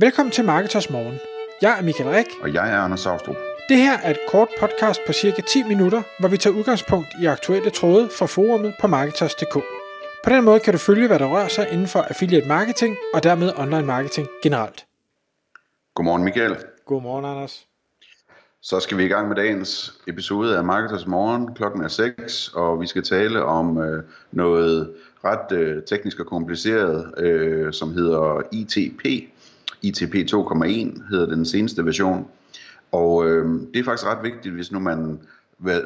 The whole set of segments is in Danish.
Velkommen til Marketers Morgen. Jeg er Michael Rik. Og jeg er Anders Saustrup. Det her er et kort podcast på cirka 10 minutter, hvor vi tager udgangspunkt i aktuelle tråde fra forumet på Marketers.dk. På den måde kan du følge, hvad der rører sig inden for affiliate marketing og dermed online marketing generelt. Godmorgen Michael. Godmorgen Anders. Så skal vi i gang med dagens episode af Marketers Morgen. Klokken er 6, og vi skal tale om øh, noget ret øh, teknisk og kompliceret, øh, som hedder ITP. ITP 2.1 hedder den seneste version. Og øh, det er faktisk ret vigtigt, hvis nu man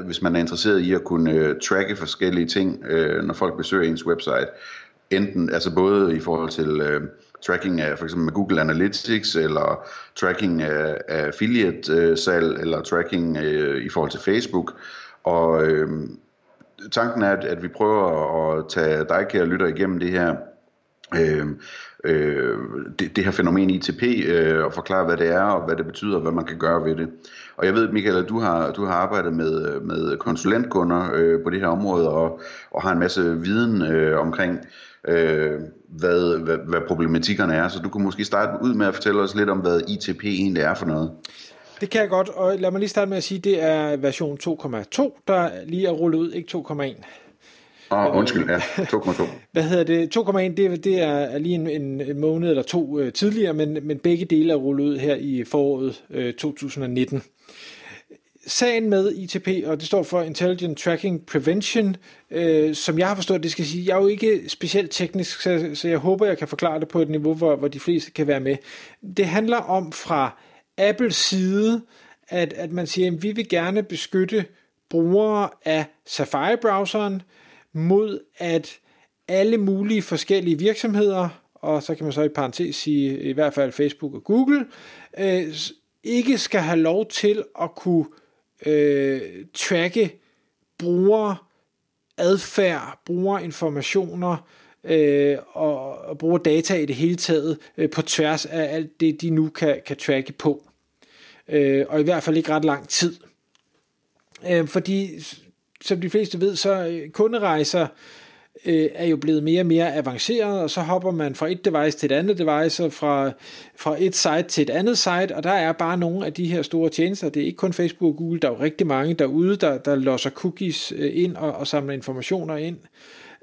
hvis man er interesseret i at kunne øh, tracke forskellige ting, øh, når folk besøger ens website. Enten, altså både i forhold til øh, tracking af for eksempel med Google Analytics, eller tracking af, af affiliate-salg, øh, eller tracking øh, i forhold til Facebook. Og øh, tanken er, at, at vi prøver at tage dig, kære lytter, igennem det her øh, øh, det, det her fænomen ITP øh, og forklare, hvad det er og hvad det betyder og hvad man kan gøre ved det. Og jeg ved, Michael, at du har, du har arbejdet med, med konsulentkunder øh, på det her område og, og har en masse viden øh, omkring, øh, hvad, hvad, hvad problematikkerne er. Så du kunne måske starte ud med at fortælle os lidt om, hvad ITP egentlig er for noget. Det kan jeg godt, og lad mig lige starte med at sige, at det er version 2.2, der lige er rullet ud, ikke 2.1. Oh, undskyld, ja, 2,2. Hvad hedder det? 2,1, det, det er lige en, en, en måned eller to øh, tidligere, men, men begge dele er rullet ud her i foråret øh, 2019. Sagen med ITP, og det står for Intelligent Tracking Prevention, øh, som jeg har forstået, det skal sige, jeg er jo ikke specielt teknisk, så, så jeg håber, jeg kan forklare det på et niveau, hvor, hvor de fleste kan være med. Det handler om fra Apples side, at, at man siger, at vi vil gerne beskytte brugere af Safari-browseren, mod at alle mulige forskellige virksomheder, og så kan man så i parentes sige i hvert fald Facebook og Google, øh, ikke skal have lov til at kunne øh, tracke brugere adfærd, brugerinformationer øh, og, og bruger data i det hele taget øh, på tværs af alt det, de nu kan, kan tracke på. Øh, og i hvert fald ikke ret lang tid. Øh, fordi som de fleste ved, så øh, kunderejser øh, er jo blevet mere og mere avanceret, og så hopper man fra et device til et andet device, og fra, fra et site til et andet site, og der er bare nogle af de her store tjenester, det er ikke kun Facebook og Google, der er jo rigtig mange derude, der, der losser cookies øh, ind og, og samler informationer ind.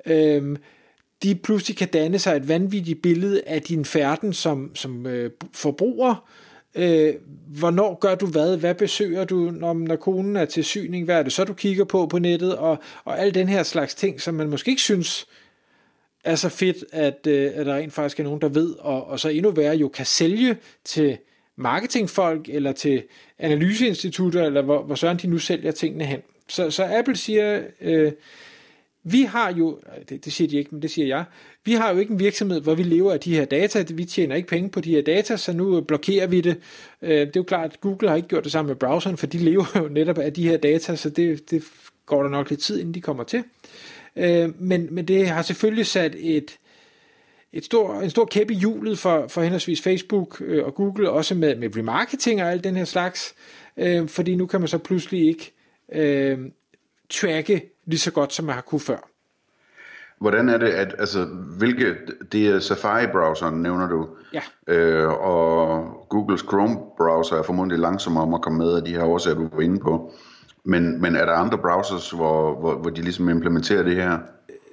Øhm, de pludselig kan danne sig et vanvittigt billede af din færden som, som øh, forbruger, Øh, Øh, hvornår gør du hvad? Hvad besøger du, når, når konen er til syning? Hvad er det så, du kigger på på nettet? Og, og al den her slags ting, som man måske ikke synes er så fedt, at, øh, at der rent faktisk er nogen, der ved, og, og så endnu værre jo kan sælge til marketingfolk, eller til analyseinstitutter, eller hvor, hvor søren de nu sælger tingene hen. Så, så Apple siger, øh, vi har jo, øh, det, det siger de ikke, men det siger jeg, vi har jo ikke en virksomhed, hvor vi lever af de her data, vi tjener ikke penge på de her data, så nu øh, blokerer vi det. Øh, det er jo klart, at Google har ikke gjort det samme med browseren, for de lever jo netop af de her data, så det, det går der nok lidt tid, inden de kommer til. Men, men det har selvfølgelig sat et, et stor, en stor kæppe i hjulet for, for henholdsvis Facebook og Google, også med, med remarketing og alt den her slags, fordi nu kan man så pludselig ikke øh, tracke lige så godt, som man har kunne før. Hvordan er det, at, altså, hvilke, det er Safari-browseren, nævner du, ja. øh, og Googles Chrome-browser er formodentlig langsommere om at komme med af de her årsager, du var inde på. Men, men er der andre browsers, hvor, hvor, hvor de ligesom implementerer det her?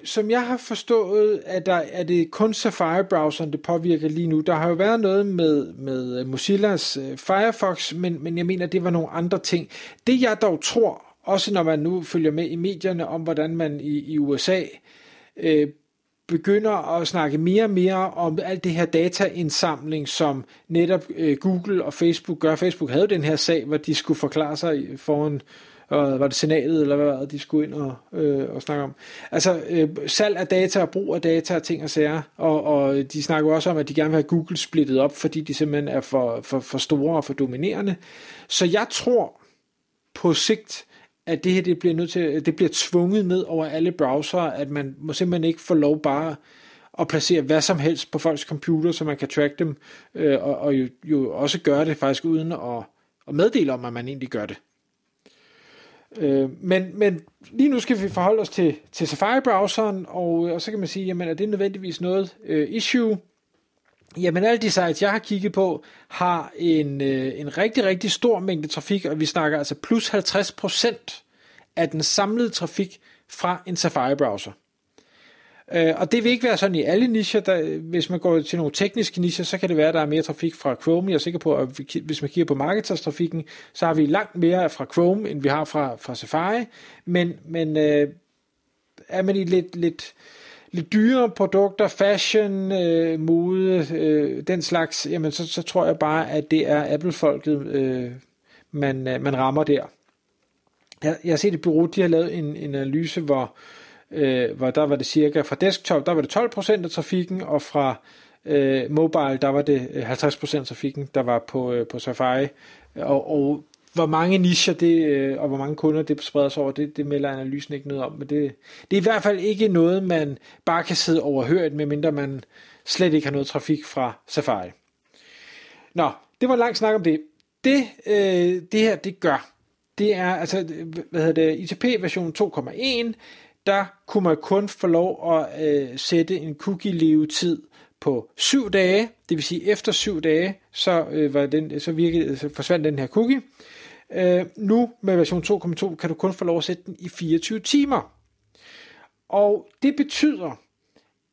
Som jeg har forstået, at der er det kun Safari-browseren, det påvirker lige nu. Der har jo været noget med, med Mozillas øh, Firefox, men, men jeg mener, det var nogle andre ting. Det jeg dog tror, også når man nu følger med i medierne om, hvordan man i, i USA øh, begynder at snakke mere og mere om alt det her dataindsamling, som netop øh, Google og Facebook gør. Facebook havde den her sag, hvor de skulle forklare sig foran og var det senatet, eller hvad var det, de skulle ind og, øh, og snakke om. Altså, øh, salg af data og brug af data og ting og sager, og, og øh, de snakker også om, at de gerne vil have Google splittet op, fordi de simpelthen er for, for, for store og for dominerende. Så jeg tror på sigt, at det her det bliver nødt til, det bliver tvunget ned over alle browser, at man må simpelthen ikke få lov bare at placere hvad som helst på folks computer, så man kan track dem, øh, og, og jo, jo også gøre det faktisk uden at, at meddele om, at man egentlig gør det. Øh, men, men lige nu skal vi forholde os til, til Safari-browseren, og, og så kan man sige, jamen er det nødvendigvis noget øh, issue? Jamen alle de sites, jeg har kigget på, har en, øh, en rigtig, rigtig stor mængde trafik, og vi snakker altså plus 50% af den samlede trafik fra en Safari-browser. Øh, og det vil ikke være sådan i alle nicher. Der, hvis man går til nogle tekniske nicher, så kan det være, at der er mere trafik fra Chrome. Jeg er sikker på, at hvis man kigger på marketers-trafikken, så har vi langt mere fra Chrome, end vi har fra, fra Safari. Men, men øh, er man i lidt, lidt, lidt dyrere produkter, fashion, øh, mode, øh, den slags, jamen så, så tror jeg bare, at det er Apple-folket, øh, man, øh, man rammer der. Jeg, jeg har set et bureau, de har lavet en, en analyse, hvor øh, hvor der var det cirka fra desktop, der var det 12% af trafikken, og fra øh, mobile, der var det øh, 50% af trafikken, der var på, øh, på Safari. Og, og hvor mange nicher det, øh, og hvor mange kunder det spreder sig over, det, det melder analysen ikke noget om. Men det, det er i hvert fald ikke noget, man bare kan sidde overhørt, medmindre man slet ikke har noget trafik fra Safari. Nå, det var en lang snak om det. Det, øh, det her, det gør, det er, altså, hvad hedder det, ITP version 2.1, der kunne man kun få lov at øh, sætte en cookie-levetid på syv dage, det vil sige efter syv dage, så, øh, var den, så, virkede, så forsvandt den her cookie. Øh, nu med version 2.2 kan du kun få lov at sætte den i 24 timer. Og det betyder,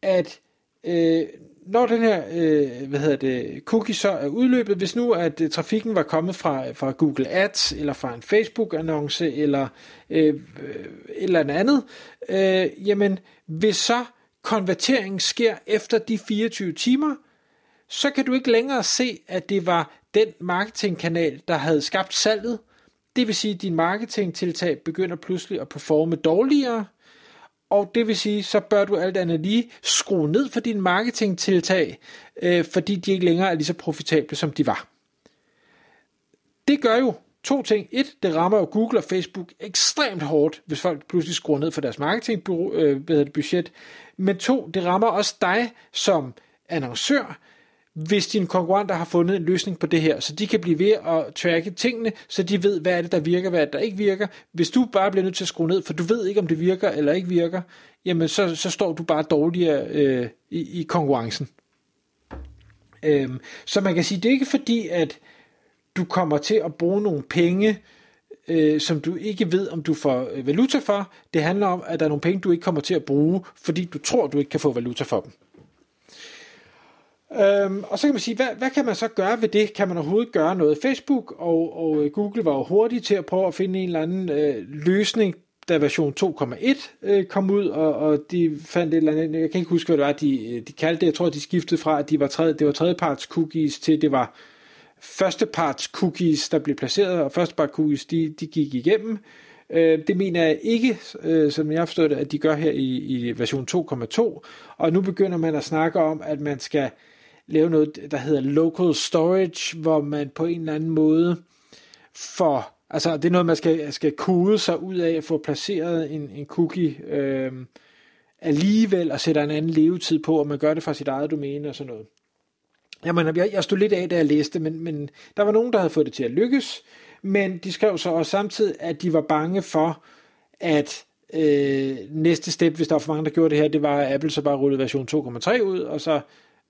at øh, når den her øh, hvad hedder det, cookie så er udløbet, hvis nu at øh, trafikken var kommet fra, fra Google Ads, eller fra en Facebook-annonce, eller øh, øh et eller andet, øh, jamen hvis så konverteringen sker efter de 24 timer, så kan du ikke længere se, at det var den marketingkanal, der havde skabt salget. Det vil sige, at din marketingtiltag begynder pludselig at performe dårligere, og det vil sige, så bør du alt andet lige skrue ned for din marketingtiltag, øh, fordi de ikke længere er lige så profitable, som de var. Det gør jo to ting. Et, det rammer jo Google og Facebook ekstremt hårdt, hvis folk pludselig skruer ned for deres marketingbudget. Øh, Men to, det rammer også dig som annoncør, hvis dine konkurrenter har fundet en løsning på det her, så de kan blive ved at tracke tingene, så de ved, hvad er det, der virker, hvad er det, der ikke virker. Hvis du bare bliver nødt til at skrue ned, for du ved ikke, om det virker eller ikke virker, jamen så, så står du bare dårligere øh, i, i konkurrencen. Øhm, så man kan sige, det er ikke fordi, at du kommer til at bruge nogle penge, øh, som du ikke ved, om du får øh, valuta for. Det handler om, at der er nogle penge, du ikke kommer til at bruge, fordi du tror, du ikke kan få valuta for dem. Øhm, og så kan man sige, hvad, hvad kan man så gøre ved det? Kan man overhovedet gøre noget? Facebook og, og øh, Google var jo hurtige til at prøve at finde en eller anden øh, løsning, da version 2.1 øh, kom ud, og, og de fandt et eller andet, jeg kan ikke huske, hvad det var, de, øh, de kaldte det, jeg tror, de skiftede fra, at de var tredje, det var tredjeparts cookies til, det var førsteparts cookies, der blev placeret, og førsteparts cookies, de, de gik igennem. Øh, det mener jeg ikke, øh, som jeg forstår det, at de gør her i, i version 2.2, og nu begynder man at snakke om, at man skal lave noget, der hedder local storage, hvor man på en eller anden måde får, altså det er noget, man skal, skal kode sig ud af at få placeret en, en cookie øh, alligevel og sætter en anden levetid på, og man gør det fra sit eget domæne og sådan noget. Jamen, jeg, jeg stod lidt af, da jeg læste, men, men der var nogen, der havde fået det til at lykkes, men de skrev så også samtidig, at de var bange for, at øh, næste step, hvis der var for mange, der gjorde det her, det var, at Apple så bare rullede version 2.3 ud, og så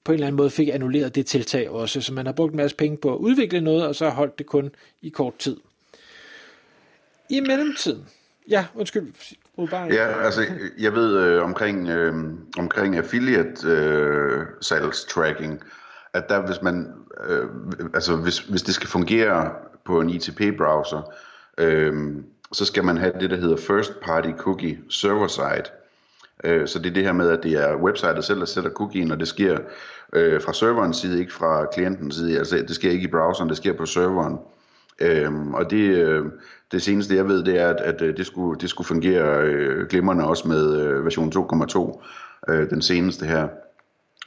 på en eller anden måde fik annulleret det tiltag også. Så man har brugt en masse penge på at udvikle noget, og så har holdt det kun i kort tid. I mellemtiden, ja, undskyld, bare Ja, altså, jeg ved øh, omkring, øh, omkring affiliate øh, sales tracking, at der hvis man, øh, altså hvis, hvis det skal fungere på en ITP-browser, øh, så skal man have det, der hedder First Party Cookie Server Side. Øh, så det er det her med, at det er websitet selv, der sætter cookien, og det sker øh, fra serverens side, ikke fra klientens side. Altså det sker ikke i browseren, det sker på serveren. Øhm, og det, øh, det seneste jeg ved, det er, at, at øh, det, skulle, det skulle fungere øh, glimrende også med øh, version 2.2, øh, den seneste her.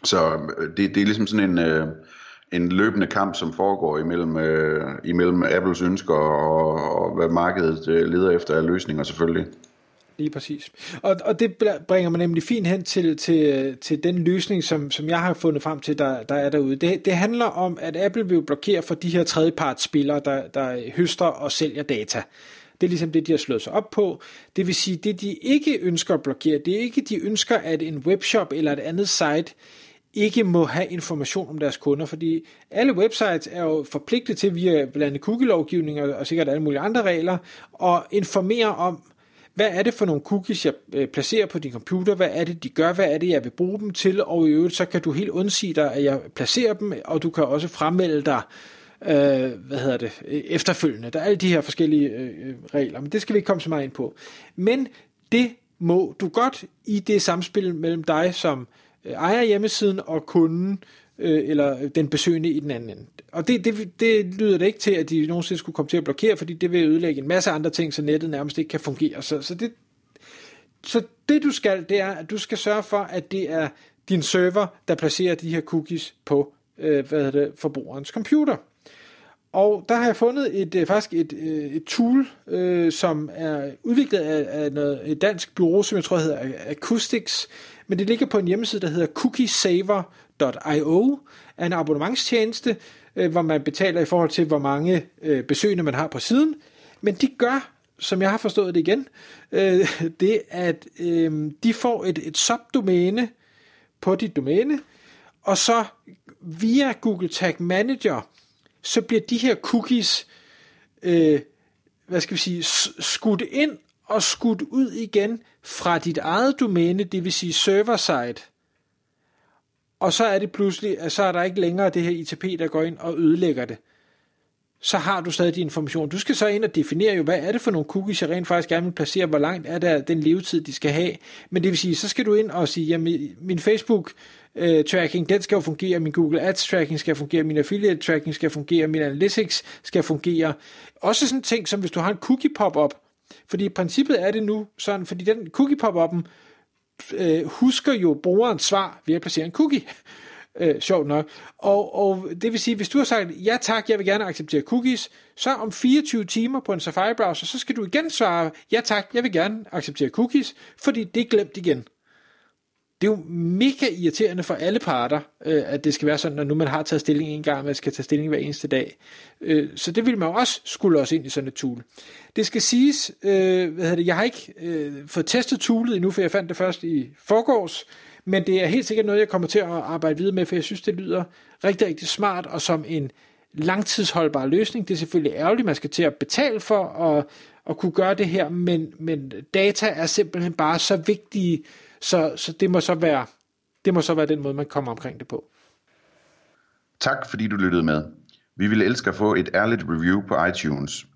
Så øh, det, det er ligesom sådan en, øh, en løbende kamp, som foregår imellem, øh, imellem Apples ønsker og, og hvad markedet øh, leder efter af løsninger selvfølgelig. Lige præcis. Og, og det bringer mig nemlig fint hen til, til, til den løsning, som, som jeg har fundet frem til, der, der er derude. Det, det handler om, at Apple vil blokere for de her tredjepartsspillere, der, der høster og sælger data. Det er ligesom det, de har slået sig op på. Det vil sige, det de ikke ønsker at blokere, det er ikke, de ønsker, at en webshop eller et andet site ikke må have information om deres kunder, fordi alle websites er jo forpligtet til via blandt andet cookie-lovgivning og sikkert alle mulige andre regler, at informere om, hvad er det for nogle cookies, jeg øh, placerer på din computer, hvad er det, de gør, hvad er det, jeg vil bruge dem til, og i øvrigt, så kan du helt undsige dig, at jeg placerer dem, og du kan også fremmelde dig, øh, hvad hedder det, øh, efterfølgende. Der er alle de her forskellige øh, øh, regler, men det skal vi ikke komme så meget ind på. Men det må du godt i det samspil mellem dig som ejer hjemmesiden og kunden, øh, eller den besøgende i den anden ende. Og det, det, det lyder det ikke til, at de nogensinde skulle komme til at blokere, fordi det vil ødelægge en masse andre ting, så nettet nærmest ikke kan fungere. Så, så, det, så det du skal, det er, at du skal sørge for, at det er din server, der placerer de her cookies på øh, hvad det, forbrugerens computer. Og der har jeg fundet et, øh, faktisk et, øh, et tool, øh, som er udviklet af, af noget, et dansk bureau, som jeg tror hedder Acoustics, men det ligger på en hjemmeside, der hedder cookiesaver.io, er en abonnementstjeneste, øh, hvor man betaler i forhold til, hvor mange øh, besøgende man har på siden. Men de gør, som jeg har forstået det igen, øh, det at øh, de får et, et subdomæne på dit domæne, og så via Google Tag Manager, så bliver de her cookies, øh, hvad skal vi sige, skudt ind og skudt ud igen fra dit eget domæne, det vil sige server-side. Og så er det pludselig, at så er der ikke længere det her ITP, der går ind og ødelægger det. Så har du stadig din information. Du skal så ind og definere jo, hvad er det for nogle cookies, jeg rent faktisk gerne vil placere, hvor langt er der den levetid, de skal have. Men det vil sige, så skal du ind og sige, jamen min Facebook øh, tracking, den skal jo fungere, min Google Ads tracking skal fungere, min affiliate tracking skal fungere, min analytics skal fungere. Også sådan ting som hvis du har en cookie pop-up, fordi i princippet er det nu sådan, fordi den cookie pop-up'en øh, husker jo brugerens svar ved at placere en cookie. Øh, sjovt nok. Og, og det vil sige, hvis du har sagt, ja tak, jeg vil gerne acceptere cookies, så om 24 timer på en Safari-browser, så skal du igen svare, ja tak, jeg vil gerne acceptere cookies, fordi det er glemt igen det er jo mega irriterende for alle parter, øh, at det skal være sådan, når nu man har taget stilling en gang, man skal tage stilling hver eneste dag. Øh, så det vil man jo også skulle også ind i sådan et tool. Det skal siges, øh, hvad hedder det, jeg har ikke øh, fået testet toolet endnu, for jeg fandt det først i forgårs, men det er helt sikkert noget, jeg kommer til at arbejde videre med, for jeg synes, det lyder rigtig, rigtig smart, og som en langtidsholdbar løsning. Det er selvfølgelig ærgerligt, man skal til at betale for at, at kunne gøre det her, men, men data er simpelthen bare så vigtige, så, så det må så være det må så være den måde, man kommer omkring det på. Tak fordi du lyttede med. Vi ville elske at få et ærligt review på iTunes.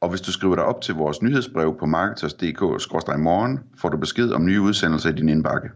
Og hvis du skriver dig op til vores nyhedsbrev på marketers.dk-morgen, får du besked om nye udsendelser i din indbakke.